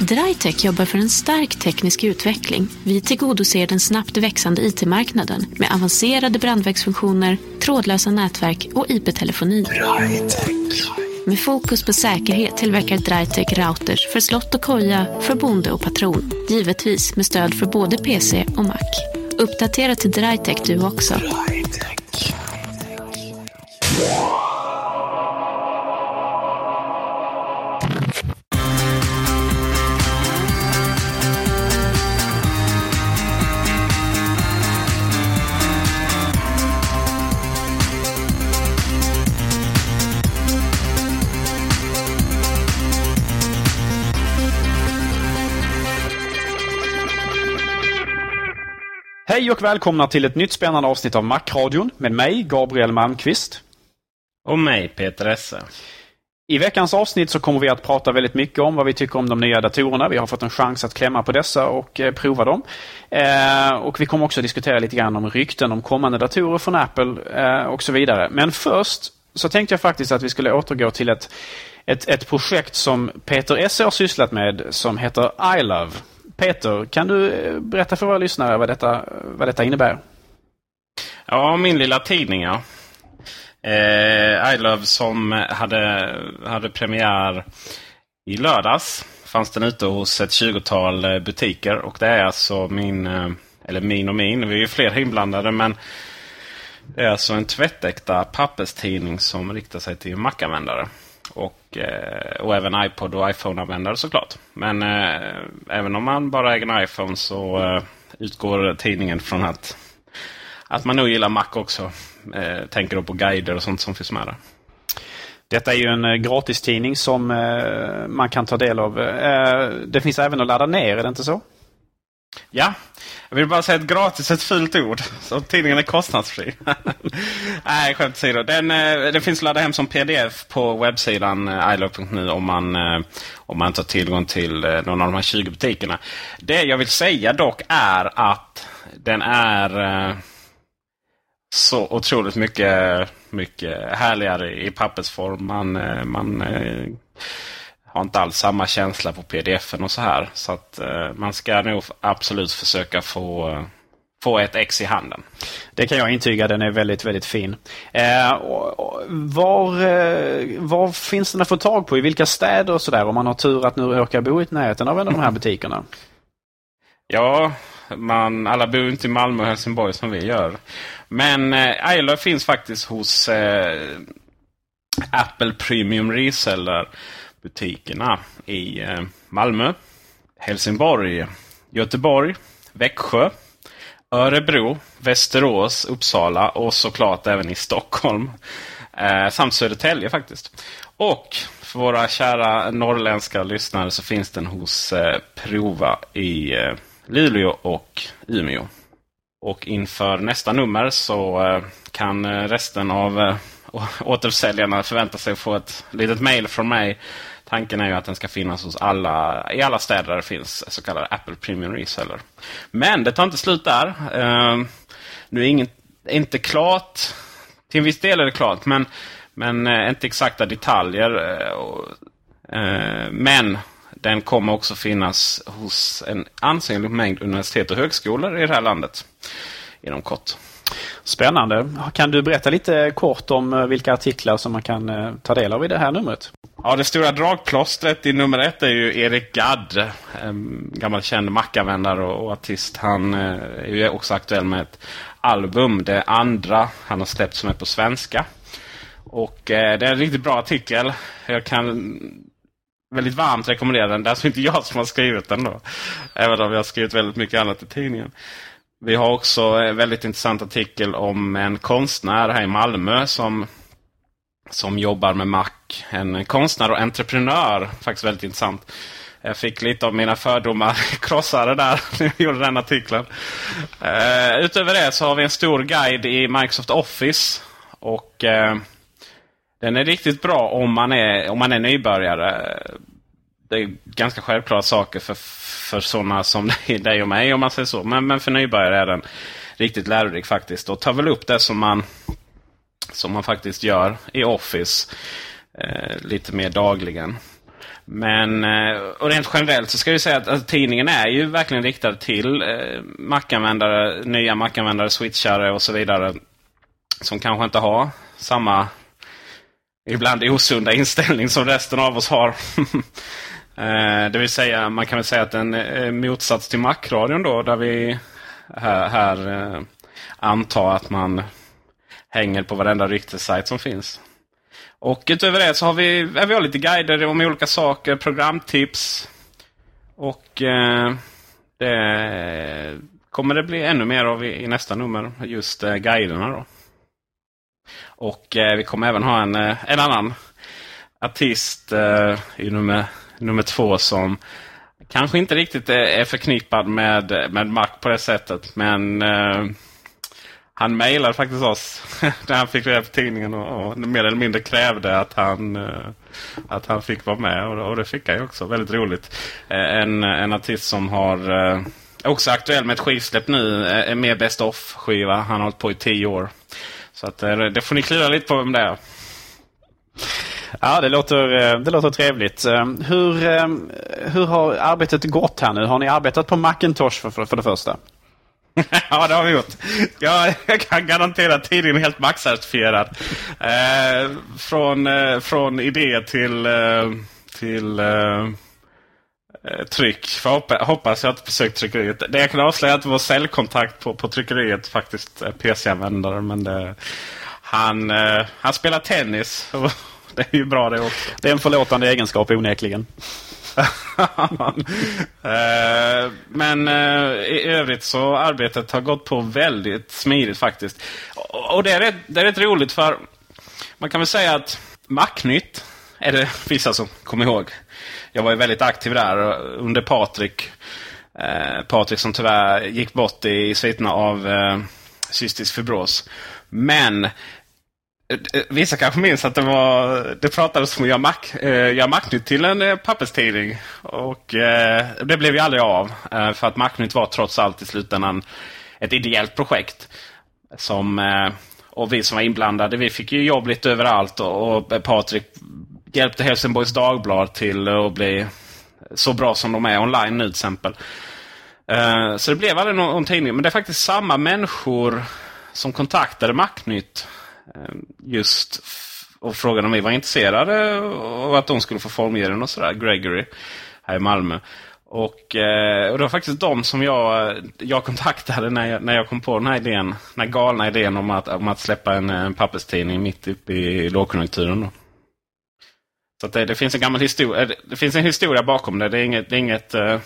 Drytech jobbar för en stark teknisk utveckling. Vi tillgodoser den snabbt växande IT-marknaden med avancerade brandvägsfunktioner, trådlösa nätverk och IP-telefoni. Med fokus på säkerhet tillverkar Drytech routers för slott och koja, för bonde och patron. Givetvis med stöd för både PC och Mac. Uppdatera till Drytech du också. Hej och välkomna till ett nytt spännande avsnitt av Macradion med mig, Gabriel Malmqvist. Och mig, Peter Esse. I veckans avsnitt så kommer vi att prata väldigt mycket om vad vi tycker om de nya datorerna. Vi har fått en chans att klämma på dessa och eh, prova dem. Eh, och vi kommer också diskutera lite grann om rykten om kommande datorer från Apple eh, och så vidare. Men först så tänkte jag faktiskt att vi skulle återgå till ett, ett, ett projekt som Peter Esse har sysslat med som heter iLove. Peter, kan du eh, berätta för våra lyssnare vad detta, vad detta innebär? Ja, min lilla tidning ja. Eh, I Love som hade, hade premiär i lördags. Fanns den ute hos ett 20-tal eh, butiker. Och det är alltså min, eh, eller min och min, vi är ju fler inblandade. Men det är alltså en tvättäkta papperstidning som riktar sig till mackanvändare. användare och, eh, och även iPod och iPhone-användare såklart. Men eh, även om man bara äger en iPhone så eh, utgår tidningen från att, att man nog gillar Mac också. Eh, tänker då på guider och sånt som finns med där. Detta är ju en eh, gratistidning som eh, man kan ta del av. det finns även att ladda ner, är det inte så? Ja, jag vill bara säga att gratis är ett fult ord. Så tidningen är kostnadsfri. Nej, skämt åsido. Den, eh, den finns att ladda hem som pdf på webbsidan eh, ilove.nu om man, eh, om man inte har tillgång till någon av de här 20 butikerna. Det jag vill säga dock är att den är så otroligt mycket, mycket härligare i pappersform. Man, man har inte alls samma känsla på pdf-en och så här. Så att eh, man ska nog absolut försöka få, eh, få ett ex i handen. Det kan jag intyga. Den är väldigt, väldigt fin. Eh, och, var, eh, var finns den att få tag på? I vilka städer och sådär? Om man har tur att nu råkar bo i närheten av en av de här butikerna. Ja, man, alla bor inte i Malmö och Helsingborg som vi gör. Men eh, Isla finns faktiskt hos eh, Apple Premium Reseller butikerna i eh, Malmö, Helsingborg, Göteborg, Växjö, Örebro, Västerås, Uppsala och såklart även i Stockholm. Eh, samt Södertälje faktiskt. Och för våra kära norrländska lyssnare så finns den hos eh, Prova i eh, Luleå och Umeå. Och inför nästa nummer så eh, kan eh, resten av eh, återförsäljarna förvänta sig att få ett litet mail från mig tanken är ju att den ska finnas hos alla, i alla städer där det finns så kallade Apple Premium Reseller. Men det tar inte slut där. Uh, nu är inget, inte klart. Till en viss del är det klart, men, men uh, inte exakta detaljer. Uh, men den kommer också finnas hos en ansenlig mängd universitet och högskolor i det här landet inom kort. Spännande. Kan du berätta lite kort om vilka artiklar som man kan ta del av i det här numret? Ja, det stora dragplåstret i nummer ett är ju Erik Gadd. Gammal känd mackanvändare och, och artist. Han eh, är ju också aktuell med ett album. Det andra han har släppt som är på svenska. Och eh, det är en riktigt bra artikel. Jag kan väldigt varmt rekommendera den. Det är alltså inte jag som har skrivit den då. Även om jag har skrivit väldigt mycket annat i tidningen. Vi har också en väldigt intressant artikel om en konstnär här i Malmö som, som jobbar med Mac. En konstnär och entreprenör. Faktiskt väldigt intressant. Jag fick lite av mina fördomar krossade där när jag gjorde den artikeln. Uh, utöver det så har vi en stor guide i Microsoft Office. Och uh, Den är riktigt bra om man är, om man är nybörjare. Det är ganska självklara saker för för sådana som dig och mig om man säger så. Men, men för nybörjare är den riktigt lärorik faktiskt. Och tar väl upp det som man, som man faktiskt gör i Office eh, lite mer dagligen. Men eh, och rent generellt så ska vi säga att alltså, tidningen är ju verkligen riktad till eh, Mac-användare, nya Mac-användare, switchare och så vidare. Som kanske inte har samma ibland osunda inställning som resten av oss har. Eh, det vill säga, man kan väl säga att en eh, motsats till Mac-radion då, där vi här, här eh, antar att man hänger på varenda ryktessajt som finns. Och utöver det så har vi, vi har lite guider om olika saker, programtips. Och eh, det kommer det bli ännu mer av i, i nästa nummer, just eh, guiderna. Då. Och eh, vi kommer även ha en, eh, en annan artist eh, i nummer nummer två som kanske inte riktigt eh, är, förknippad med, med Mac på det sättet. Men eh, han mejlade faktiskt oss när han fick reda på tidningen och, och, mer eller mindre krävde att han, eh, att han fick vara med. Och, och det fick han ju också. Väldigt roligt. Eh, en, en artist som har eh, också aktuell med ett skivsläpp nu. Eh, en mer Best of-skiva. Han har hållit på i tio år. Så att, eh, det får ni klura lite på vem det är. Ja, det låter, eh, det låter trevligt. Eh, hur, eh, hur har arbetet gått här nu? Har ni arbetat på Macintosh för, för det första? ja, det har vi gjort. Jag, jag kan garantera att tidningen är helt maxcertifierad. Eh, från, eh, från idé till, eh, till eh, eh, tryck. För hoppas jag att besökt tryckeriet. Det jag kan avslöja är att vår säljkontakt på, på tryckeriet faktiskt är PC-användare. Men det, han, eh, han spelar tennis. det är ju bra det också. Det är en förlåtande egenskap onekligen. Eh, men eh, i övrigt så arbetet har gått på väldigt smidigt faktiskt. Och det är, rätt, det är rätt roligt för man kan väl säga att Macnytt är det vissa som kommer ihåg. Jag var ju väldigt aktiv där under Patrik. Eh, Patrik som tyvärr gick bort i sviterna av eh, cystisk fibros. Men Eh, eh, vissa kanske minns att det, var, det pratades om att göra, mack, eh, göra Macnytt till en eh, papperstidning. Och eh, det blev ju aldrig av. Eh, för att Macnytt var trots allt i slutändan ett ideellt projekt. Som, eh, och vi som var inblandade, vi fick ju jobb lite överallt. Och, och Patrik hjälpte Helsingborgs Dagblad till att bli så bra som de är online nu till exempel. Eh, så det blev aldrig någon, någon tidning. Men det är faktiskt samma människor som kontaktade Macnytt Ehm, just och frågade om vi var intresserade av att de skulle få formge den och sådär. Gregory här i Malmö. Och, eh, och det var faktiskt de som jag, jag kontaktade när jag, när jag kom på den här idén. Den här galna idén om att, om att släppa en, en papperstidning mitt uppe i lågkonjunkturen. Då. Så det, det, finns en gammal historia. Eh, det finns en historia bakom det. Det är inget, det är inget uh,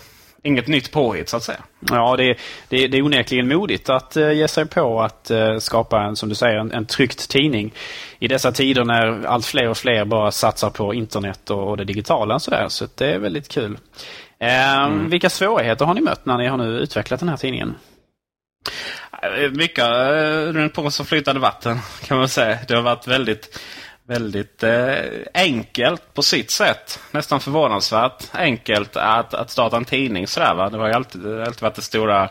inget nytt påhitt så att säga. Ja, det, det, det är onekligen modigt att uh, ge sig på att uh, skapa en, som du säger, en, en tryckt tidning. I dessa tider när allt fler och fler bara satsar på internet och, och det digitala. Så, där, så det är väldigt kul. Uh, mm. Vilka svårigheter har ni mött när ni har nu utvecklat den här tidningen? Mycket runt på som flytande vatten kan man säga. Det har varit väldigt väldigt eh, enkelt på sitt sätt. Nästan förvånansvärt enkelt att, att starta en tidning. Sådär, va? Det har ju alltid, det alltid varit det stora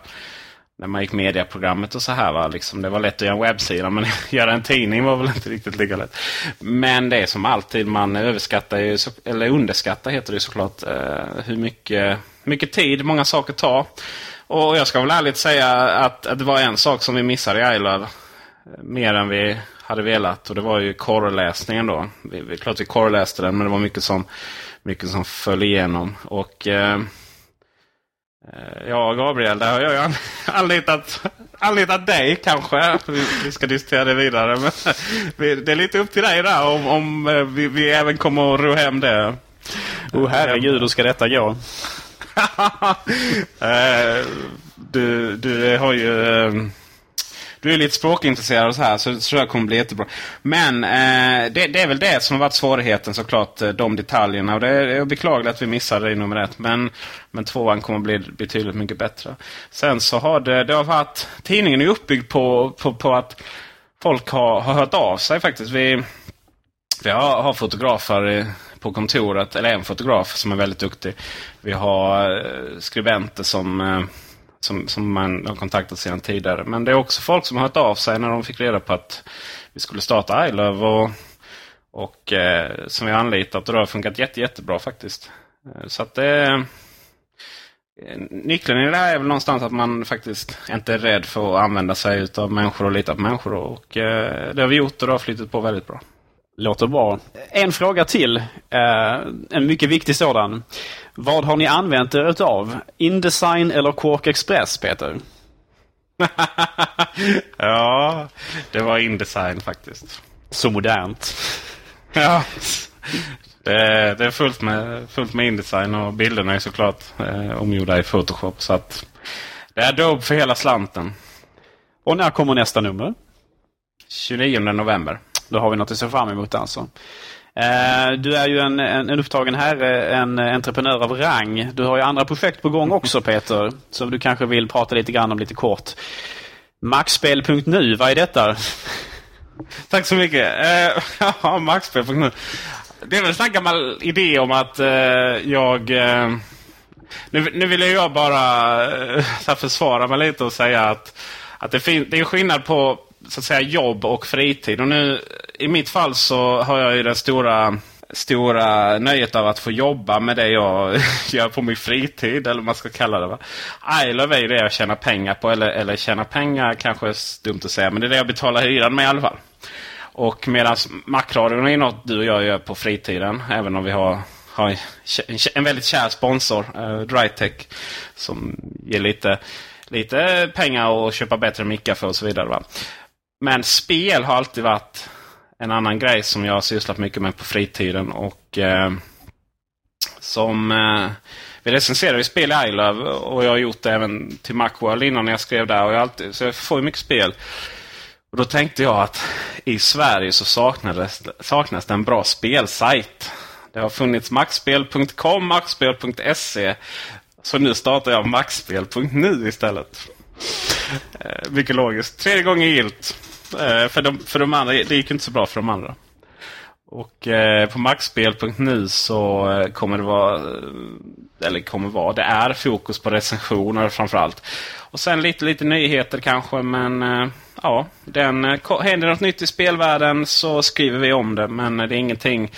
när man gick mediaprogrammet och så här. Va? Liksom, det var lätt att göra en webbsida men göra en tidning var väl inte riktigt lika lätt. Men det är som alltid, man överskattar ju, eller underskattar heter det såklart, eh, hur mycket, mycket tid många saker tar. Och jag ska väl ärligt säga att, att det var en sak som vi missade i iLove. Eh, mer än vi hade velat. Och det var ju korreläsningen då. Vi, vi, klart vi korreläste den men det var mycket som, mycket som föll igenom. Och eh, Ja, Gabriel, där har jag ju anlitat, anlitat dig kanske. Vi, vi, ska diskutera det vidare. Men det är lite upp till dig där om, om eh, vi, vi även kommer att ro hem det. Oh herregud, hur ska detta gå? Eh, du, du har ju... Du är lite språkintresserad och så här så det tror jag kommer bli jättebra. Men eh, det, det, är väl det som har varit svårigheten såklart. Eh, de detaljerna. Och det är beklagligt att vi missade det i nummer ett. Men, men tvåan kommer bli betydligt mycket bättre. Sen så har det, det har varit... Tidningen är uppbyggd på, på, på att folk har, har hört av sig faktiskt. Vi, vi har, har fotografer på kontoret, eller en fotograf som är väldigt duktig. Vi har eh, skribenter som eh, som, som man har kontaktat sedan tidigare. Men det är också folk som har hört av sig när de fick reda på att vi skulle starta iLove. Och, och eh, som vi har anlitat och det har funkat jätte, jättebra faktiskt. Eh, så att det... Eh, nyckeln i det här är väl någonstans att man faktiskt inte är rädd för att använda sig av människor och lita på människor. Och eh, det har vi gjort och det har flyttat på väldigt bra. Låter bra. En fråga till. Eh, en mycket viktig sådan. Vad har ni använt er utav? Indesign eller Quark Express, Peter? ja, det var Indesign faktiskt. Så modernt. ja. Det, det, är fullt med, fullt med Indesign och bilderna är såklart eh, omgjorda i Photoshop. Så att det är Adobe för hela slanten. Och när kommer nästa nummer? 29 november. Då har vi något att se fram emot alltså. Eh, du är ju en, en, en upptagen herre, en eh, entreprenör av rang. Du har ju andra projekt på gång också Peter, som du kanske vill prata lite grann om lite kort. Maxspel.nu, vad är detta? Tack så mycket. Eh, uh, Maxspel.nu. Det är väl en sån gammal idé om att uh, jag... Uh, nu, nu vill jag bara uh, försvara mig lite och säga att, att det, fin- det är skillnad på så att säga jobb och fritid. Och nu i mitt fall så har jag ju den stora stora nöjet av att få jobba med det jag gör på min fritid. Eller vad man ska kalla det. Va? Isle är ju det jag tjänar pengar på. Eller, eller tjänar pengar kanske är dumt att säga. Men det är det jag betalar hyran med i alla fall. Och medan Macradion är något du och jag gör på fritiden. Även om vi har, har en väldigt kär sponsor, eh, Drytech. Som ger lite, lite pengar och köpa bättre mickar för och så vidare. Va? Men spel har alltid varit en annan grej som jag har sysslat mycket med på fritiden. Och eh, som eh, Vi recenserar ju spel i iLove och jag har gjort det även till Macworld innan jag skrev där. Och jag alltid, så jag får ju mycket spel. Och Då tänkte jag att i Sverige så saknades, saknas det en bra spelsajt. Det har funnits maxspel.com, maxspel.se. Så nu startar jag maxspel.nu istället. Eh, mycket logiskt. Tredje gången gilt. Eh, för, de, för de andra, det gick inte så bra för de andra. Och eh, på maxspel.nu så eh, kommer det vara, eh, eller kommer vara, det är fokus på recensioner framförallt. Och sen lite, lite nyheter kanske men eh, ja, den, händer något nytt i spelvärlden så skriver vi om det. Men det är ingenting,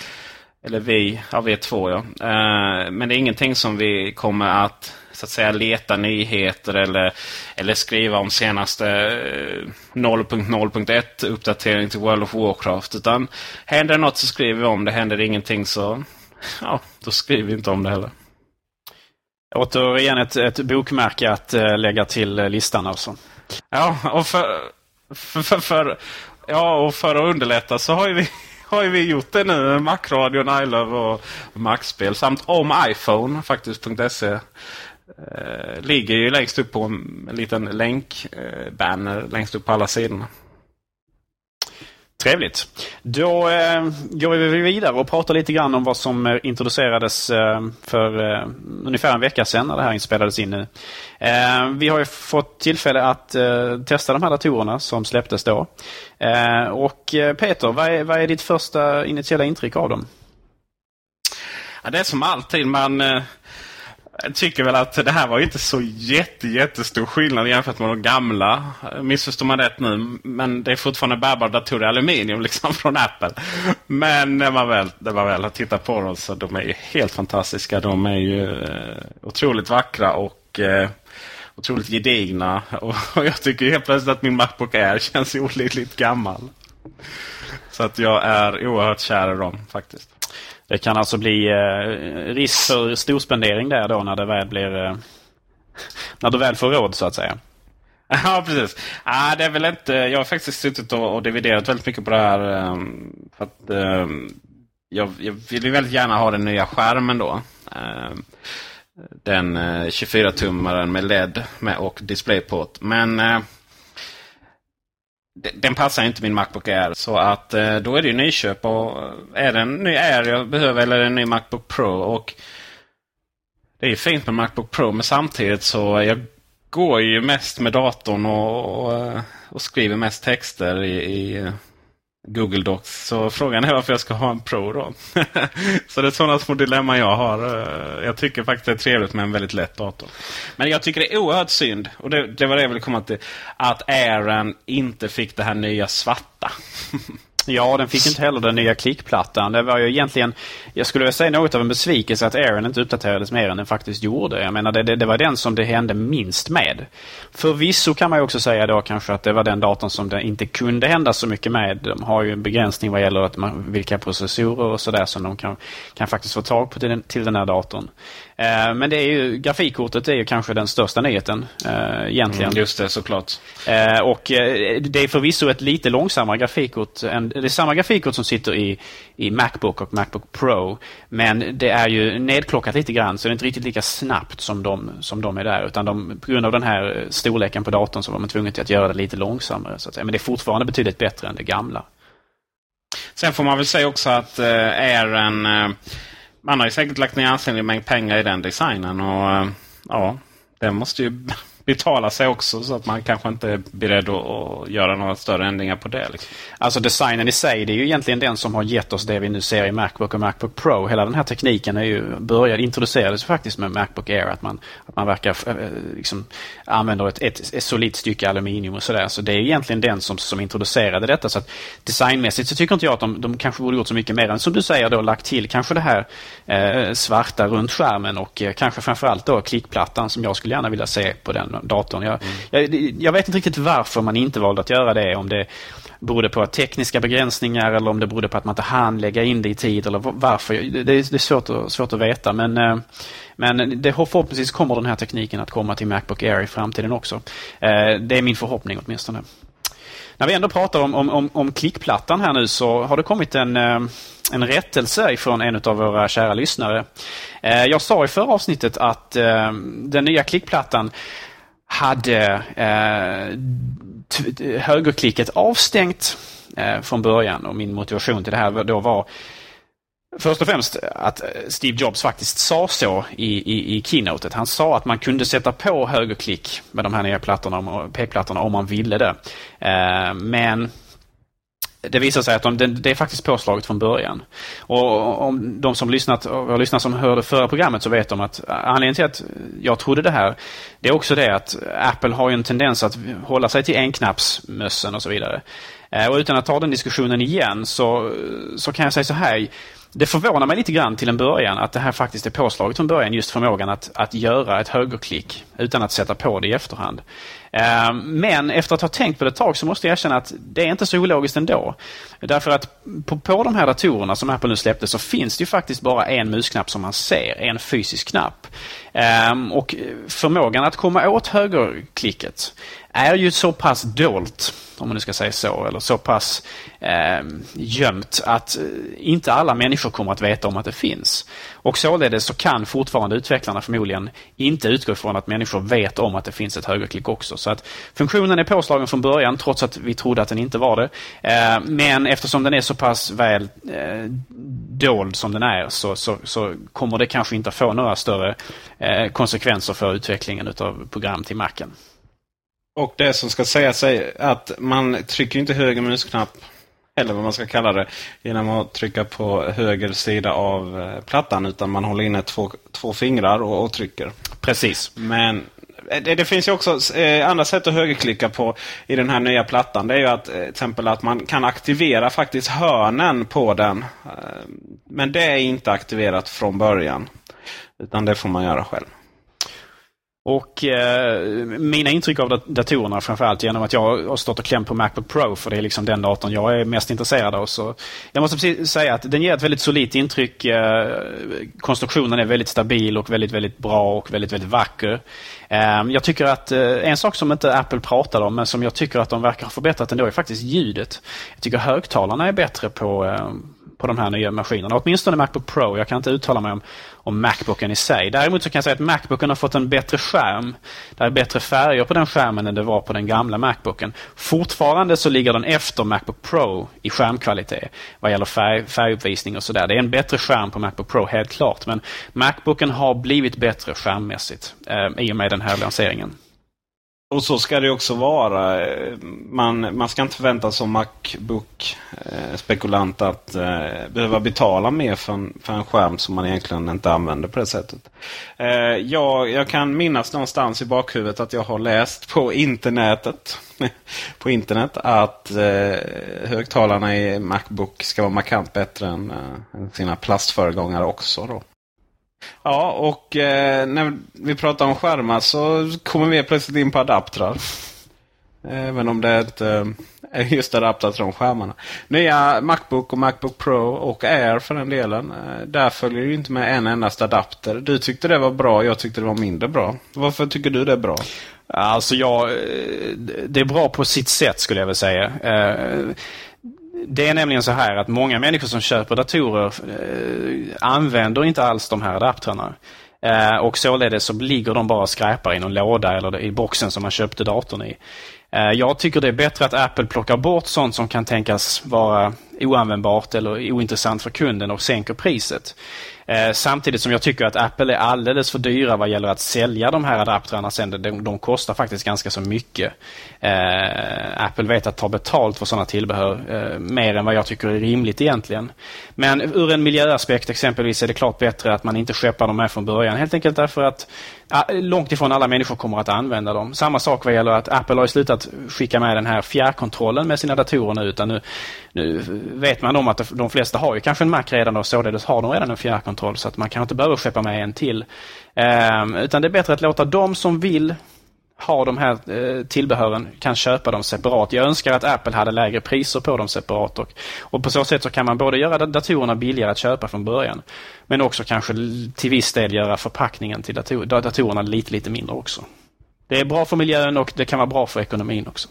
eller vi, ja vi är två ja. men det är ingenting som vi kommer att så att säga leta nyheter eller, eller skriva om senaste 0.0.1 eh, uppdatering till World of Warcraft. Utan händer något så skriver vi om det. Händer ingenting så ja, då skriver vi inte om det heller. Återigen ett, ett bokmärke att äh, lägga till äh, listan alltså. Ja, och för, för, för, för, ja, och för att underlätta så har vi har vi gjort det nu. Macradion, iLove och Maxspel. Samt om iPhone faktiskt.se. Eh, ligger ju längst upp på en, en liten länkbanner eh, längst upp på alla sidorna. Trevligt. Då eh, går vi vidare och pratar lite grann om vad som eh, introducerades eh, för eh, ungefär en vecka sedan när det här inspelades in nu. Eh, vi har ju fått tillfälle att eh, testa de här datorerna som släpptes då. Eh, och eh, Peter, vad är, vad är ditt första initiala intryck av dem? Ja, det är som alltid. Man jag tycker väl att det här var inte så jätte, jättestor skillnad jämfört med de gamla. Missförstår man rätt nu. Men det är fortfarande bärbara datorer i aluminium liksom från Apple. Men när man väl, när man väl har tittat på dem så de är ju helt fantastiska. De är ju eh, otroligt vackra och eh, otroligt gedigna. Och, och jag tycker helt plötsligt att min Macbook Air känns olidligt gammal. Så att jag är oerhört kär i dem faktiskt. Det kan alltså bli eh, risk för storspendering där då när det väl blir... Eh, när du väl får råd så att säga. Ja, precis. Ah, det är väl inte, jag har faktiskt suttit och, och dividerat väldigt mycket på det här. Um, för att, um, jag, jag vill ju väldigt gärna ha den nya skärmen då. Um, den eh, uh, 24-tummaren med LED med och DisplayPort. Men uh, den passar inte min Macbook Air. Så att eh, då är det ju nyköp. Och eh, är det en ny Air jag behöver eller en ny Macbook Pro. Och Det är ju fint med Macbook Pro men samtidigt så jag går ju mest med datorn och, och, eh, och skriver mest texter i, i Google Docs. Så frågan är varför jag ska ha en Pro då. så det är sådana små dilemman jag har. Eh, jag tycker faktiskt det är trevligt med en väldigt lätt dator. Men jag tycker det är oerhört synd, och det, det var det jag ville komma till, att Airen inte fick det här nya svarta. Ja, den fick inte heller den nya klickplattan. Det var ju egentligen, jag skulle vilja säga något av en besvikelse att Aaron inte uppdaterades mer än den faktiskt gjorde. Jag menar, det, det, det, var den som det hände minst med. Förvisso kan man ju också säga då kanske att det var den datorn som det inte kunde hända så mycket med. De har ju en begränsning vad gäller att man, vilka processorer och sådär som de kan, kan faktiskt få tag på till den, till den här datorn. Eh, men det är ju, grafikkortet är ju kanske den största nyheten eh, egentligen. Mm, just det, såklart. Eh, och eh, det är förvisso ett lite långsammare grafikkort. Än, det är samma grafikkort som sitter i, i Macbook och Macbook Pro. Men det är ju nedklockat lite grann så det är inte riktigt lika snabbt som de, som de är där. Utan de, på grund av den här storleken på datorn så var man tvungen till att göra det lite långsammare. Så att säga. Men det är fortfarande betydligt bättre än det gamla. Sen får man väl säga också att eh, Airen eh, man har ju säkert lagt ner ansenlig mängd pengar i den designen. Och eh, ja, den måste ju betala sig också så att man kanske inte är beredd att göra några större ändringar på det. Liksom. Alltså designen i sig, det är ju egentligen den som har gett oss det vi nu ser i Macbook och Macbook Pro. Hela den här tekniken är ju, börjad, introducerades faktiskt med Macbook Air. Att man, att man verkar eh, liksom, använder ett, ett, ett solitt stycke aluminium och sådär. Så det är egentligen den som, som introducerade detta. Så att designmässigt så tycker inte jag att de, de kanske borde gjort så mycket mer än som du säger då lagt till kanske det här eh, svarta runt skärmen och eh, kanske framförallt då klickplattan som jag skulle gärna vilja se på den datorn. Jag, mm. jag, jag, vet inte riktigt varför man inte valde att göra det. Om det berodde på tekniska begränsningar eller om det berodde på att man inte hann lägga in det i tid eller varför. Det är, det är svårt, att, svårt att veta men, eh, men det, förhoppningsvis kommer den här tekniken att komma till Macbook Air i framtiden också. Eh, det är min förhoppning åtminstone. När vi ändå pratar om, om, om, om klickplattan här nu så har det kommit en, eh, en rättelse från en av våra kära lyssnare. Jag sa i förra avsnittet att den nya klickplattan hade eh, högerklicket avstängt eh, från början och min motivation till det här då var Först och främst att Steve Jobs faktiskt sa så i, i, i keynotet. Han sa att man kunde sätta på högerklick med de här nya plattorna, pekplattorna om man ville det. Eh, men det visar sig att de, det är faktiskt påslaget från början. Och om de som lyssnat, har lyssnat som hörde förra programmet så vet de att eh, anledningen till att jag trodde det här, det är också det att Apple har en tendens att hålla sig till enknappsmössen och så vidare. Eh, och utan att ta den diskussionen igen så, så kan jag säga så här. Det förvånar mig lite grann till en början att det här faktiskt är påslaget från början, just förmågan att, att göra ett högerklick utan att sätta på det i efterhand. Ehm, men efter att ha tänkt på det ett tag så måste jag erkänna att det är inte så ologiskt ändå. Därför att på, på de här datorerna som Apple nu släppte så finns det ju faktiskt bara en musknapp som man ser, en fysisk knapp. Ehm, och förmågan att komma åt högerklicket är ju så pass dolt om man nu ska säga så, eller så pass eh, gömt att eh, inte alla människor kommer att veta om att det finns. Och således så kan fortfarande utvecklarna förmodligen inte utgå ifrån att människor vet om att det finns ett högerklick också. Så att funktionen är påslagen från början trots att vi trodde att den inte var det. Eh, men eftersom den är så pass väl eh, dold som den är så, så, så kommer det kanske inte få några större eh, konsekvenser för utvecklingen utav program till Macen. Och det som ska sägas är att man trycker inte höger musknapp eller vad man ska kalla det, genom att trycka på höger sida av eh, plattan. Utan man håller inne två, två fingrar och, och trycker. Precis. Men eh, det, det, finns ju också eh, andra sätt att högerklicka på i den här nya plattan. Det är ju att eh, till exempel att man kan aktivera faktiskt hörnen på den. Eh, men det är inte aktiverat från början. Utan det får man göra själv. Och eh, mina intryck av datorerna framförallt genom att jag har stått och klämt på Macbook Pro för det är liksom den datorn jag är mest intresserad av. Så jag måste precis säga att den ger ett väldigt solitt intryck. Eh, konstruktionen är väldigt stabil och väldigt, väldigt bra och väldigt, väldigt vacker. Eh, jag tycker att eh, en sak som inte Apple pratade om men som jag tycker att de verkar ha förbättrat ändå är faktiskt ljudet. Jag tycker högtalarna är bättre på eh, på de här nya maskinerna. Åtminstone Macbook Pro. Jag kan inte uttala mig om, om Macbooken i sig. Däremot så kan jag säga att Macbooken har fått en bättre skärm. Det är bättre färger på den skärmen än det var på den gamla Macbooken. Fortfarande så ligger den efter Macbook Pro i skärmkvalitet vad gäller färg, färguppvisning och sådär. Det är en bättre skärm på Macbook Pro, helt klart. Men Macbooken har blivit bättre skärmmässigt eh, i och med den här lanseringen. Och så ska det också vara. Eh, man, man ska inte förvänta sig som Macbook-spekulant eh, att eh, behöva betala mer för en, för en skärm som man egentligen inte använder på det sättet. Eh, jag, jag kan minnas någonstans i bakhuvudet att jag har läst på internetet på internet att eh, högtalarna i Macbook ska vara markant bättre än, eh, sina plastföregångare också. Då. Ja, och eh, när vi pratar om skärmar så kommer vi plötsligt in på adaptrar. Även om det inte eh, är just adaptrar till de skärmarna. Nya Macbook och Macbook Pro och Air för den delen. Eh, där följer ju inte med en endast adapter. Du tyckte det var bra, jag tyckte det var mindre bra. Varför tycker du det är bra? Alltså jag, eh, det är bra på sitt sätt skulle jag vilja säga. Eh, det är nämligen så här att många människor som köper datorer eh, använder inte alls de här adaptrarna. Eh, och således så ligger de bara och skräpar i någon låda eller i boxen som man köpte datorn i. Eh, jag tycker det är bättre att Apple plockar bort sånt som kan tänkas vara oanvändbart eller ointressant för kunden och sänker priset. Eh, samtidigt som jag tycker att Apple är alldeles för dyra vad gäller att sälja de här adaptrarna sen. De, de kostar faktiskt ganska så mycket. Eh, Apple vet att ta betalt för sådana tillbehör eh, mer än vad jag tycker är rimligt egentligen. Men ur en miljöaspekt exempelvis är det klart bättre att man inte skeppar dem med från början. Helt enkelt därför att långt ifrån alla människor kommer att använda dem. Samma sak vad gäller att Apple har slutat skicka med den här fjärrkontrollen med sina datorer nu. Utan nu, nu vet man om att de flesta har ju kanske en Mac redan och således har de redan en fjärrkontroll så att man kanske inte behöver skeppa med en till. Ehm, utan det är bättre att låta de som vill ha de här eh, tillbehören kan köpa dem separat. Jag önskar att Apple hade lägre priser på dem separat. Och, och på så sätt så kan man både göra datorerna billigare att köpa från början men också kanske till viss del göra förpackningen till dator datorerna lite, lite mindre också. Det är bra för miljön och det kan vara bra för ekonomin också.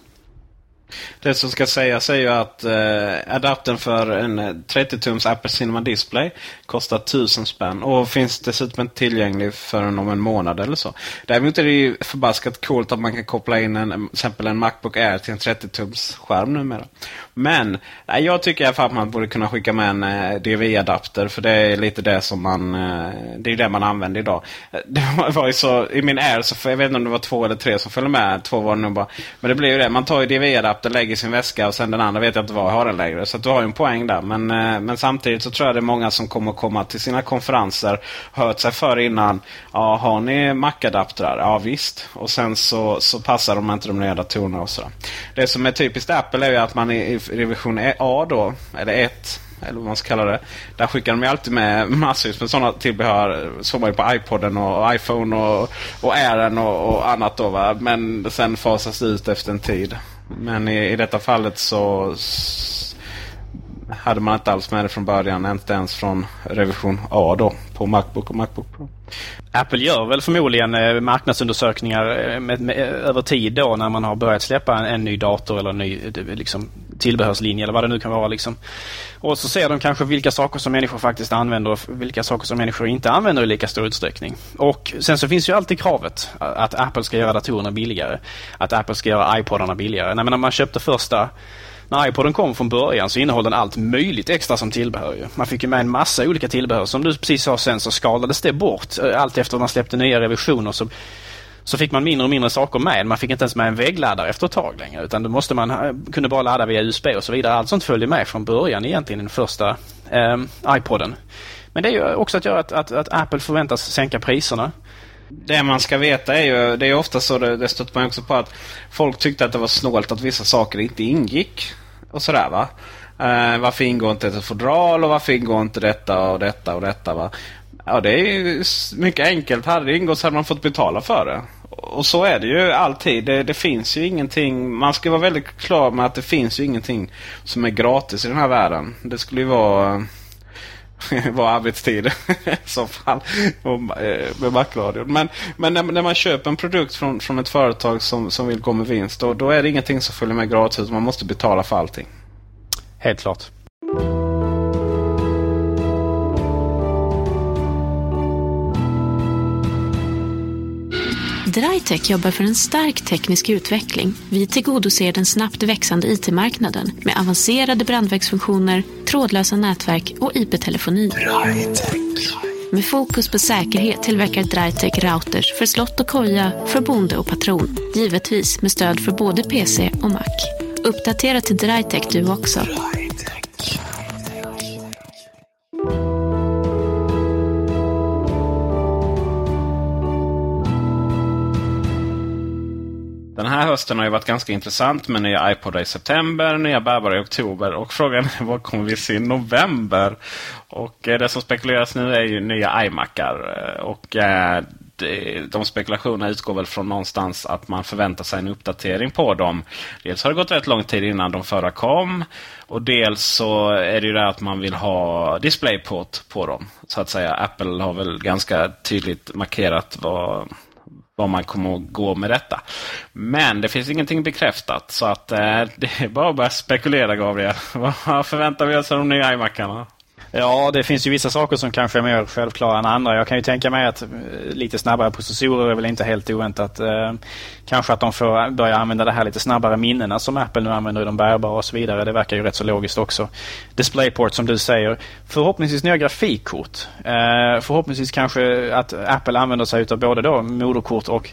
Det som ska sägas är ju att eh, adaptern för en 30-tums Apple Cinema Display kostar 1000 spänn och finns dessutom inte tillgänglig förrän om en månad eller så. Däremot är det ju förbaskat coolt att man kan koppla in en, exempel en Macbook Air till en 30-tums skärm numera. Men nej, jag tycker i alla fall att man borde kunna skicka med en eh, DVI-adapter för det är lite det som man eh, det är det man använder idag. Eh, det var ju så, I min Air så, jag vet inte om det var två eller tre som följde med. Två var det nog bara. Men det blir ju det, man tar ju DVI-adapter, lägger i sin väska och sen den andra vet jag inte var jag har den längre. Så du har ju en poäng där. Men, eh, men samtidigt så tror jag det är många som kommer komma till sina konferenser, hört sig för innan. Ja, har ni Mac-adaptrar? Ja visst. Och sen så, så passar de inte de nya datorerna och så. Det som är typiskt Apple är ju att man i revision e- A då, eller 1 eller vad man ska kalla det. Där skickar de ju alltid med massvis med sådana tillbehör. Så man ju på iPoden och iPhone och, och Airen och, och annat då. Va? Men sen fasas det ut efter en tid. Men i, i detta fallet så hade man inte alls med det från början. Inte ens från revision A då på Macbook och Macbook Pro. Apple gör väl förmodligen eh, marknadsundersökningar eh, med, med, eh, över tid då när man har börjat släppa en, en ny dator eller en ny liksom, tillbehörslinje eller vad det nu kan vara. Liksom. Och så ser de kanske vilka saker som människor faktiskt använder och vilka saker som människor inte använder i lika stor utsträckning. Och sen så finns ju alltid kravet att Apple ska göra datorerna billigare. Att Apple ska göra iPodarna billigare. när man köpte första när iPoden kom från början så innehöll den allt möjligt extra som tillbehör. Man fick ju med en massa olika tillbehör. Som du precis sa sen så skalades det bort. Eh, allt efter man släppte nya revisioner så, så fick man mindre och mindre saker med. Man fick inte ens med en väggladdare efter ett tag längre. Utan då måste man, kunde bara ladda via USB och så vidare. Allt sånt följde med från början egentligen i den första eh, iPoden. Men det är ju också att göra att, att, att Apple förväntas sänka priserna. Det man ska veta är ju, det är ofta så, det, det stöter man också på att folk tyckte att det var snålt att vissa saker inte ingick och sådär va. Uh, varför ingår inte ett fodral och varför ingår inte detta och detta och detta va. Ja det är ju mycket enkelt. Hade det ingått så hade man fått betala för det. Och så är det ju alltid. Det, det, finns ju ingenting. Man ska vara väldigt klar med att det finns ju ingenting som är gratis i den här världen. Det skulle ju vara var arbetstid i så fall. Eh, med Macradion. Men, men när, när, man köper en produkt från, från ett företag som, som vill gå med vinst. Då, då är det ingenting som följer med gratis. Man måste betala för allting. Helt klart. Drytech jobbar för en stark teknisk utveckling. Vi tillgodoser den snabbt växande IT-marknaden med avancerade brandvägsfunktioner, trådlösa nätverk och IP-telefoni. Med fokus på säkerhet tillverkar Drytech routers för slott och koja, för bonde och patron. Givetvis med stöd för både PC och Mac. Uppdatera till Drytech du också. Den här hösten har ju varit ganska intressant med nya iPodar i september, nya bärbara i oktober och frågan är vad kommer vi se i november? Och eh, det som spekuleras nu är ju nya iMacar. Eh, och eh, de spekulationerna utgår väl från någonstans att man förväntar sig en uppdatering på dem. Dels har det gått rätt lång tid innan de förra kom. Och dels så är det ju det att man vill ha DisplayPort på dem. Så att säga. Apple har väl ganska tydligt markerat vad var man kommer att gå med detta. Men det finns ingenting bekräftat. Så att eh, det är bara att börja spekulera Gabriel. Vad förväntar vi oss av de nya iMacarna? Ja, det finns ju vissa saker som kanske är mer självklara än andra. Jag kan ju tänka mig att eh, lite snabbare processorer är väl inte helt oväntat. Eh, kanske att de får börja använda det här lite snabbare minnena som Apple nu använder i de bärbara och så vidare. Det verkar ju rätt så logiskt också. DisplayPort som du säger. Förhoppningsvis nya grafikkort. Eh, förhoppningsvis kanske att Apple använder sig av både då moderkort och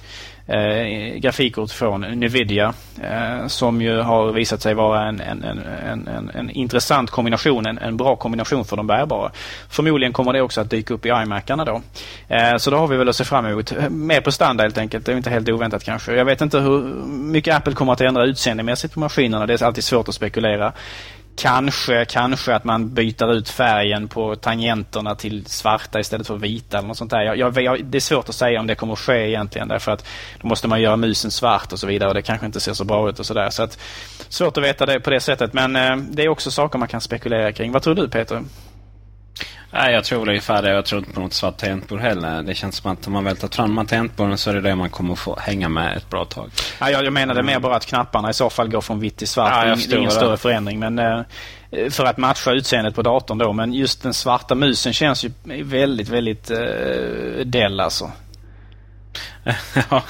eh, grafikkort från Nvidia eh, som ju har visat sig vara en, en, en, en, en intressant kombination, en, en bra kombination för de bärbara. Förmodligen kommer det också att dyka upp i iMacarna då. Eh, så då har vi väl att se fram emot. Mer på standard helt enkelt. Det är inte helt oväntat kanske. Jag vet inte hur mycket Apple kommer att ändra utseendemässigt på maskinerna. Det är alltid svårt att spekulera. Kanske, kanske att man byter ut färgen på tangenterna till svarta istället för vita eller något sånt där. Jag, jag, det är svårt att säga om det kommer att ske egentligen därför att då måste man göra musen svart och så vidare och det kanske inte ser så bra ut och sådär. Så att, svårt att veta det på det sättet men eh, det är också saker man kan spekulera kring. Vad tror du Peter? Nej, jag tror ungefär det. Jag tror inte på något svart tangentbord heller. Det känns som att om man väl tar fram tangentborden så är det det man kommer få hänga med ett bra tag. Ja, jag, jag menade mer bara att knapparna i så fall går från vitt till svart. Ja, det är ingen större förändring. Men eh, för att matcha utseendet på datorn då. Men just den svarta musen känns ju väldigt, väldigt eh, Dell alltså. ja,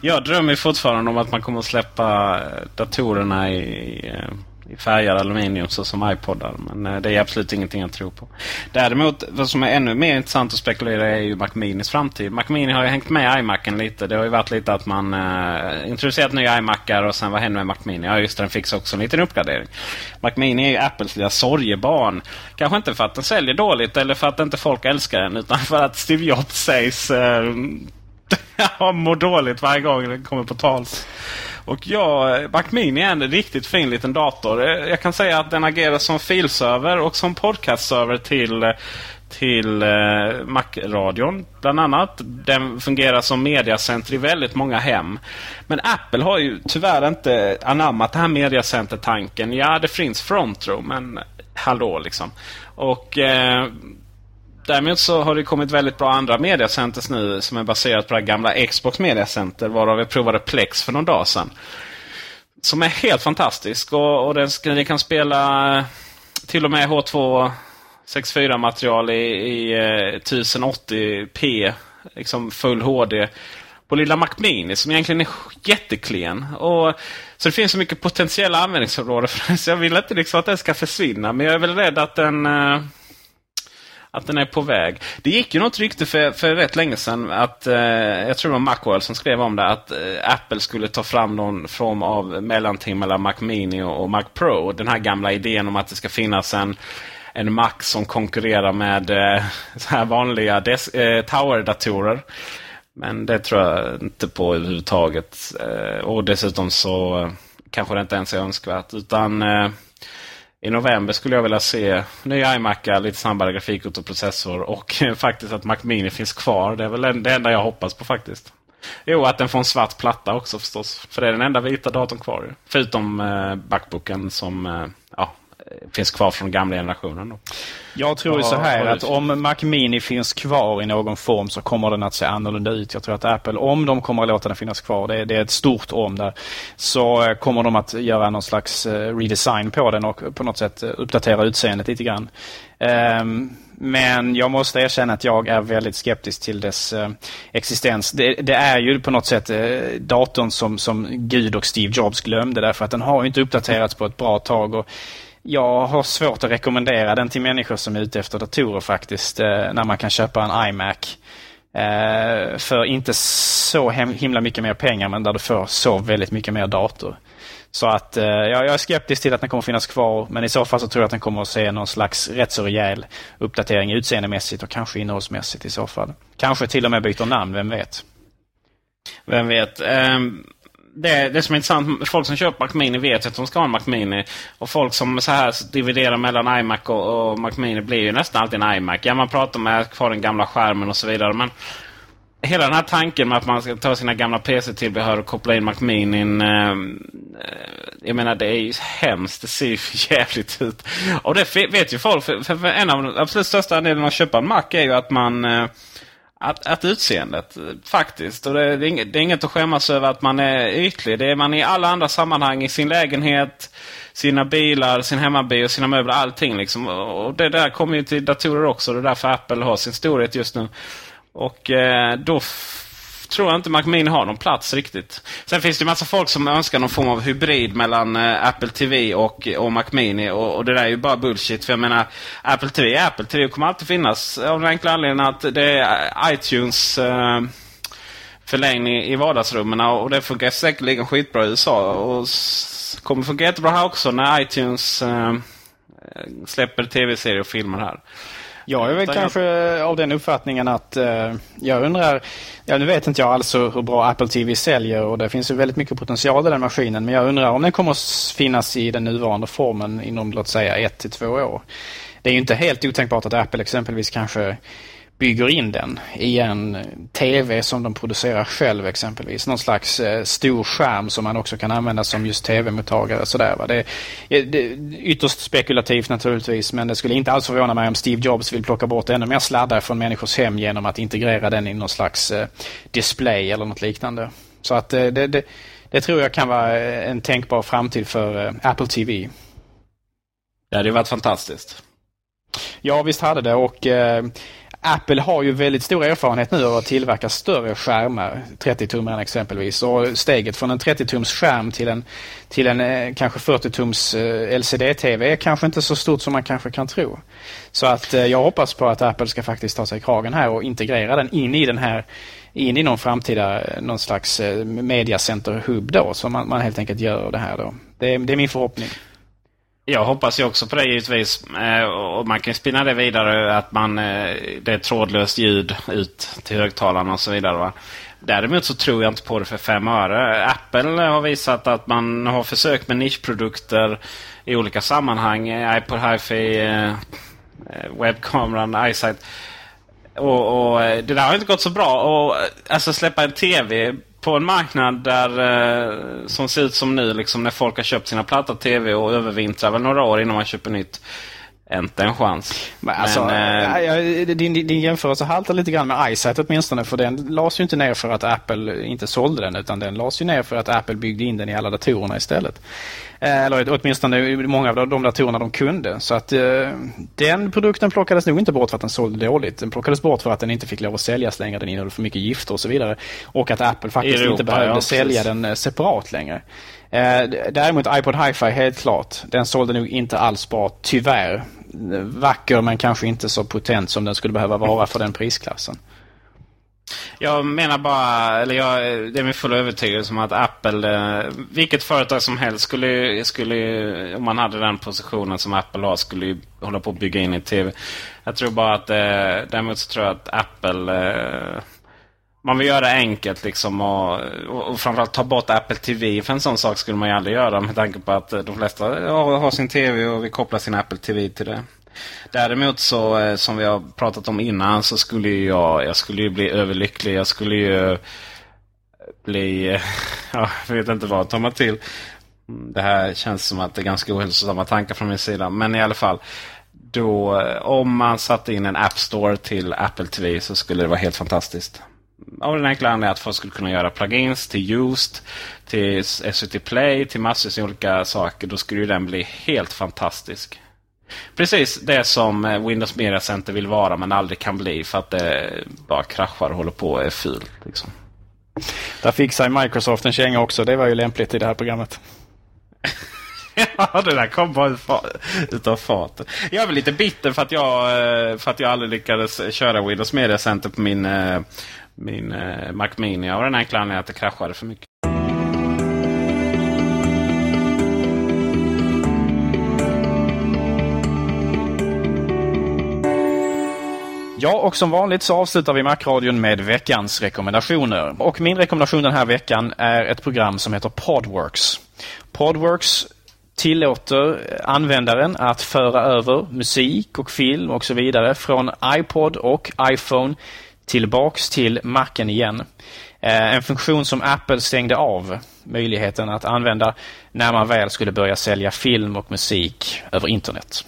jag drömmer fortfarande om att man kommer att släppa datorerna i, eh, i färgad aluminium så som iPodar. Men eh, det är absolut ingenting jag tror på. Däremot vad som är ännu mer intressant att spekulera är ju Mac Minis framtid. Mac Mini har ju hängt med iMacen lite. Det har ju varit lite att man eh, introducerat nya iMacar och sen vad händer med Mac Mini? Ja just det, den fick också en liten uppgradering. Mac Mini är ju Apples lilla sorgebarn. Kanske inte för att den säljer dåligt eller för att inte folk älskar den utan för att Steve Jobs sägs eh, mår dåligt varje gång den kommer på tals. Och ja, Mac Mini är en riktigt fin liten dator. Eh, jag kan säga att den agerar som filserver och som podcastserver till till eh, Mac-radion bland annat. Den fungerar som mediacenter i väldigt många hem. Men Apple har ju tyvärr inte anammat den här mediacenter-tanken. Ja, det finns frontroom, men hallå liksom. Och eh, Däremot så har det kommit väldigt bra andra mediacenters nu som är baserat på det gamla Xbox mediacenter. Varav jag provade Plex för någon dag sedan. Som är helt fantastisk och, och den, den kan spela eh, till och med H2 64 material i, i eh, 1080p. Liksom full HD. På lilla Mac Mini som egentligen är jätteklen. Och, så det finns så mycket potentiella användningsområden för den. Så jag vill inte liksom att den ska försvinna. Men jag är väl rädd att den... Eh, att den är på väg. Det gick ju något rykte för, för rätt länge sedan att, eh, jag tror det var Macworld som skrev om det, att eh, Apple skulle ta fram någon form av mellanting mellan Mac Mini och, och Mac Pro. Den här gamla idén om att det ska finnas en en Mac som konkurrerar med eh, så här vanliga eh, Tower-datorer. Men det tror jag inte på överhuvudtaget. Eh, och dessutom så eh, kanske det inte ens är önskvärt. Utan eh, i november skulle jag vilja se nya iMacar, lite snabbare grafikkort och processor och faktiskt att Mac Mini finns kvar. Det är väl det enda jag hoppas på faktiskt. Jo, att den får en svart platta också förstås. För det är den enda vita datorn kvar. Förutom eh, Backbooken som eh, finns kvar från gamla generationen. Då. Jag tror så här att om Mac Mini finns kvar i någon form så kommer den att se annorlunda ut. Jag tror att Apple, om de kommer att låta den finnas kvar, det är, det är ett stort om där, så eh, kommer de att göra någon slags eh, redesign på den och på något sätt eh, uppdatera utseendet lite grann. Um, men jag måste erkänna att jag är väldigt skeptisk till dess eh, existens. Det, det, är ju på något sätt eh, datorn som, som Gud och Steve Jobs glömde därför att den har inte uppdaterats på ett bra tag. Och jag har svårt att rekommendera den till människor som är ute efter datorer faktiskt. Eh, när man kan köpa en iMac. Eh, för inte så himla mycket mer pengar men där du får så väldigt mycket mer dator. Så att eh, ja, jag är skeptisk till att den kommer finnas kvar men i så fall så tror jag att den kommer att se någon slags rätt så rejäl uppdatering utseendemässigt och kanske innehållsmässigt i så fall. Kanske till och med byter namn, vem vet? Vem vet. Um det, det som är intressant, folk som köper Mac Mini vet att de ska ha en Mac Mini. Och folk som så här dividerar mellan iMac och, och Mac Mini blir ju nästan alltid en iMac. Ja, man pratar med kvar den gamla skärmen och så vidare. Men hela den här tanken med att man ska ta sina gamla PC-tillbehör och koppla in Mac Mini. Eh, eh, jag menar det är ju hemskt. Det ser ju jävligt ut. Och det vet ju folk. För, för, för en av de absolut största anledningarna att köpa en Mac är ju att man eh, att, att utseendet faktiskt. Och det, är inget, det är inget att skämmas över att man är ytlig. Det är man i alla andra sammanhang. I sin lägenhet, sina bilar, sin hemmabio, sina möbler, allting. Liksom. Och det där kommer ju till datorer också. Det är därför Apple har sin storhet just nu. Och eh, då tror jag inte Mac Mini har någon plats riktigt. Sen finns det en massa folk som önskar någon form av hybrid mellan eh, Apple TV och, och Mac Mini. Och, och, det där är ju bara bullshit. För jag menar, Apple TV är Apple TV. kommer alltid finnas. Av den enkla anledningen att det är eh, iTunes eh, förlängning i vardagsrummen. Och det funkar säkerligen skitbra i USA. Och kommer funka jättebra här också när iTunes eh, släpper tv-serier och filmer här. Jag är väl kanske jag... av den uppfattningen att eh, jag undrar, ja nu vet inte jag alltså hur bra Apple TV säljer och det finns ju väldigt mycket potential i den maskinen men jag undrar om den kommer att finnas i den nuvarande formen inom låt säga ett till två år. Det är ju inte helt otänkbart att Apple exempelvis kanske bygger in den i en TV som de producerar själv exempelvis. Någon slags eh, stor skärm som man också kan använda som just TV-mottagare. Sådär, va? Det, det är ytterst spekulativt naturligtvis men det skulle inte alls förvåna mig om Steve Jobs vill plocka bort ännu mer sladdar från människors hem genom att integrera den i någon slags eh, display eller något liknande. Så att eh, det, det, det, tror jag kan vara en tänkbar framtid för Apple TV. Ja, det har varit fantastiskt. Ja, visst hade det och Apple har ju väldigt stor erfarenhet nu av att tillverka större skärmar, 30-tummaren exempelvis. Och steget från en 30-tums skärm till en, till en eh, kanske 40-tums eh, LCD-TV är kanske inte så stort som man kanske kan tro. Så att eh, jag hoppas på att Apple ska faktiskt ta sig kragen här och integrera den in i den här in i någon framtida någon slags mediacenter-hub då, så man, man helt enkelt gör det här då. Det, det är min förhoppning. Jag hoppas ju också på det givetvis. Eh, och man kan spinna det vidare att man, eh, det är trådlöst ljud ut till högtalarna och så vidare. Va? Däremot så tror jag inte på det för fem öre. Apple har visat att man har försökt med nischprodukter i olika sammanhang. Eh, iPod Hi-Fi, eh, eh webbkameran, iSight. Och, och, eh, det där har inte gått så bra. Och, alltså släppa en TV på en marknad där eh, som ser ut som nu, liksom när folk har köpt sina platta tv och övervintrar väl några år innan man köper nytt. inte en chans. Men, alltså, Men äh, din, din jämförelse haltar lite grann med iSight åtminstone för den lades ju inte ner för att Apple inte sålde den utan den lades ju ner för att Apple byggde in den i alla datorerna istället. Eh, eller åtminstone många av de datorerna de kunde. Så att eh, den produkten plockades nog inte bort för att den sålde dåligt. Den plockades bort för att den inte fick lov att säljas längre. Den innehöll för mycket gifter och så vidare. Och att Apple faktiskt Europa, inte behövde ja, sälja den separat längre. Däremot iPod Hi-Fi helt klart. Den sålde nog inte alls bra, tyvärr vacker men kanske inte så potent som den skulle behöva vara för den prisklassen. Jag menar bara, eller jag, det är min fulla övertygelse om att Apple, eh, vilket företag som helst skulle, skulle, om man hade den positionen som Apple har, skulle hålla på att bygga in i tv. Jag tror bara att, eh, däremot så tror jag att Apple eh, man vill göra det enkelt liksom och, och framförallt ta bort Apple TV. För en sån sak skulle man ju aldrig göra med tanke på att de flesta har sin TV och vill koppla sin Apple TV till det. Däremot så eh, som vi har pratat om innan så skulle jag, jag skulle ju bli överlycklig. Jag skulle ju eh, bli, ja, jag vet inte vad ta mig till. Mm, det här känns som att det är ganska ohälsosamma tankar från min sida. Men i alla fall. Då, eh, om man satte in en App Store till Apple TV så skulle det vara helt fantastiskt. Av den enkla anledningen att folk skulle kunna göra plugins till Just, till SVT Play, till massor av olika saker. Då skulle den bli helt fantastisk. Precis det som eh, Windows Media Center vill vara men aldrig kan bli för att det bara kraschar och håller på och är fult. Liksom. Där fixar Microsoft en känga också. Det var ju lämpligt i det här programmet. ja, det där kom bara utav fatet. Jag är väl lite bitter för att jag, eh, för att jag aldrig lyckades köra Windows Media Center på min, eh, min Mac Mini. Av den enkla anledningen att det kraschade för mycket. Ja, och som vanligt så avslutar vi Macradion med veckans rekommendationer. Och min rekommendation den här veckan är ett program som heter Podworks. Podworks tillåter användaren att föra över musik och film och så vidare från iPod och iPhone tillbaks till Macen igen. Eh, en funktion som Apple stängde av möjligheten att använda när man väl skulle börja sälja film och musik över internet.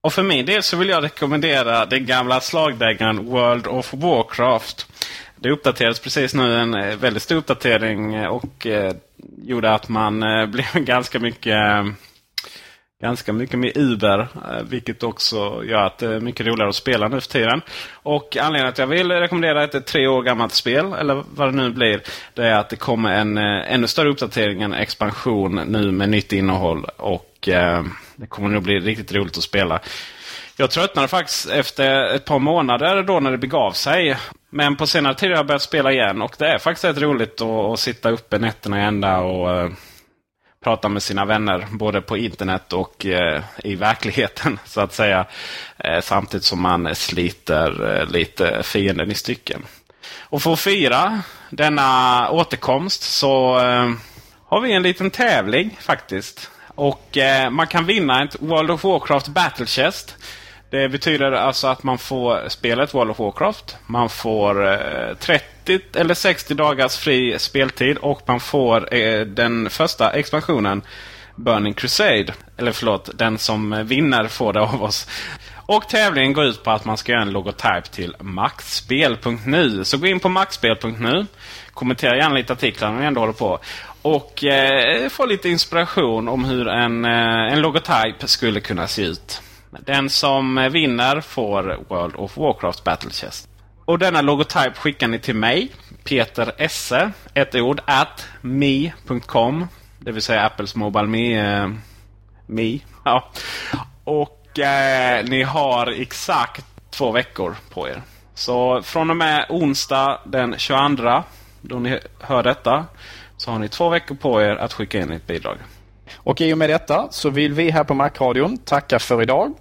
Och för min del så vill jag rekommendera den gamla slagdängaren World of Warcraft. Det uppdaterades precis nu en eh, väldigt stor uppdatering eh, och eh, gjorde att man eh, blev ganska mycket eh, ganska mycket med Uber. Vilket också gör att det är mycket roligare att spela nu för tiden. Och anledningen att jag vill rekommendera ett tre år gammalt spel, eller vad det nu blir, det är att det kommer en ännu större uppdatering, en expansion nu med nytt innehåll. Och eh, det kommer nog bli riktigt roligt att spela. Jag tröttnade faktiskt efter ett par månader då när det begav sig. Men på senare tid har jag börjat spela igen och det är faktiskt rätt roligt att, att sitta uppe nätterna i ända och eh, prata med sina vänner både på internet och eh, i verkligheten så att säga. Eh, samtidigt som man sliter eh, lite fienden i stycken. Och för att fira denna återkomst så eh, har vi en liten tävling faktiskt. Och eh, man kan vinna ett World of Warcraft Battle Chest. Det betyder alltså att man får spela ett World of Warcraft. Man får eh, 30 eller 60 dagars fri speltid och man får eh, den första expansionen Burning Crusade. Eller förlåt, den som vinner får det av oss. Och tävlingen går ut på att man ska göra en logotyp till maxspel.nu. Så gå in på maxspel.nu. Kommentera gärna lite artiklar när ni ändå håller på. Och eh, få lite inspiration om hur en, eh, en logotyp skulle kunna se ut. Den som vinner får World of Warcraft Battle Chest. Och denna logotyp skickar ni till mig, Peter Esse, ett ord, at me.com. Det vill säga Apples Mobile Me. Eh, me. Ja. Och eh, ni har exakt två veckor på er. Så från och med onsdag den 22, då ni hör detta, så har ni två veckor på er att skicka in ett bidrag. Och i och med detta så vill vi här på Macradion tacka för idag.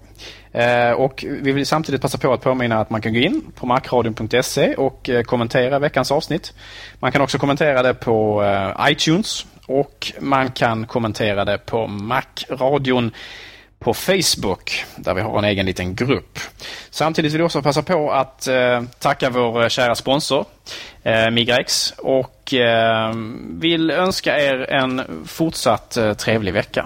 Eh, och vi vill samtidigt passa på att påminna att man kan gå in på macradion.se och eh, kommentera veckans avsnitt. Man kan också kommentera det på eh, iTunes och man kan kommentera det på Macradion på Facebook där vi har en egen liten grupp. Samtidigt vill jag också passa på att eh, tacka vår eh, kära sponsor eh, Migrex och eh, vill önska er en fortsatt eh, trevlig vecka.